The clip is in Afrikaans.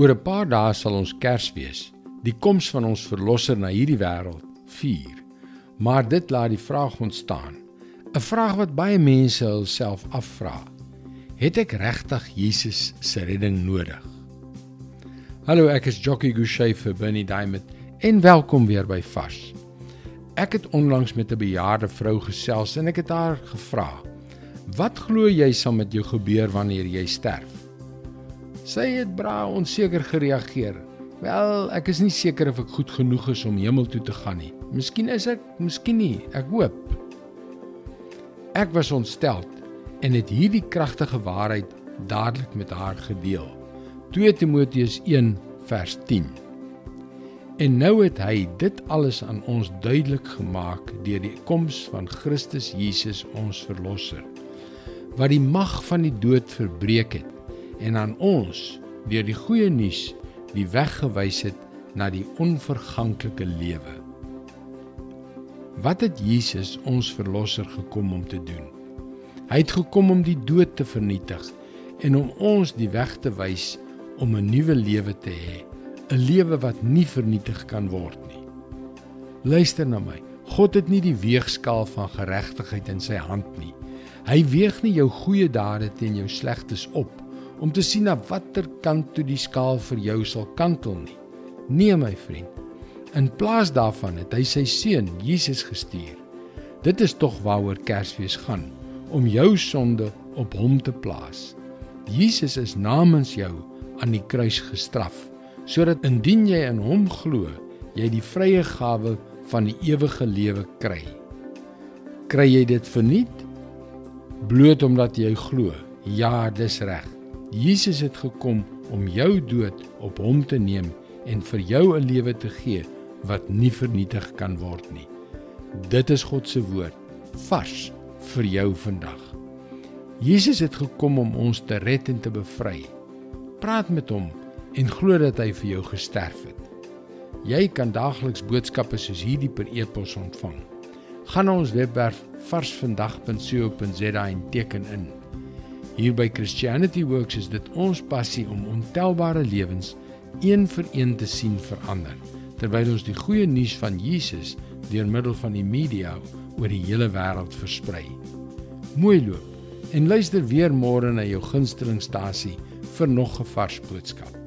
Oor 'n paar dae sal ons Kersfees, die koms van ons verlosser na hierdie wêreld, vier. Maar dit laat die vraag ontstaan, 'n vraag wat baie mense hulself afvra. Het ek regtig Jesus se redding nodig? Hallo, ek is Jockey Gouchee vir Bernie Diamond en welkom weer by Vars. Ek het onlangs met 'n bejaarde vrou gesels en ek het haar gevra: "Wat glo jy sal met jou gebeur wanneer jy sterf?" Sy het bra onseker gereageer. Wel, ek is nie seker of ek goed genoeg is om hemel toe te gaan nie. Miskien is ek, miskien nie. Ek hoop. Ek was ontstel en het hierdie kragtige waarheid dadelik met haar gedeel. 2 Timoteus 1 vers 10. En nou het hy dit alles aan ons duidelik gemaak deur die koms van Christus Jesus ons verlosser wat die mag van die dood verbreek het en aan ons deur die goeie nuus die weg gewys het na die onverganklike lewe. Wat het Jesus ons verlosser gekom om te doen? Hy het gekom om die dood te vernietig en om ons die weg te wys om 'n nuwe lewe te hê 'n lewe wat nie vernietig kan word nie. Luister na my. God het nie die weegskaal van geregtigheid in sy hand nie. Hy weeg nie jou goeie dade teen jou slegtes op om te sien na watter kant toe die skaal vir jou sal kantel nie. Nee my vriend. In plaas daarvan het hy sy seun Jesus gestuur. Dit is tog waaroor Kersfees gaan, om jou sonde op hom te plaas. Jesus is namens jou aan die kruis gestraf sodat indien jy in hom glo, jy die vrye gawe van die ewige lewe kry. Kry jy dit verniet? Bloot omdat jy glo. Ja, dis reg. Jesus het gekom om jou dood op hom te neem en vir jou 'n lewe te gee wat nie vernietig kan word nie. Dit is God se woord vars vir jou vandag. Jesus het gekom om ons te red en te bevry. Praat met hom en glo dat hy vir jou gesterf het. Jy kan daagliks boodskappe soos hierdie per e-pos ontvang. Gaan na ons webwerf varsvandag.co.za en teken in. Hier by Christianity Works is dit ons passie om ontelbare lewens een vir een te sien verander terwyl ons die goeie nuus van Jesus deur middel van die media oor die hele wêreld versprei. Mooi loop en luister weer môre na jou gunstelingstasie vir nog 'n vars boodskap.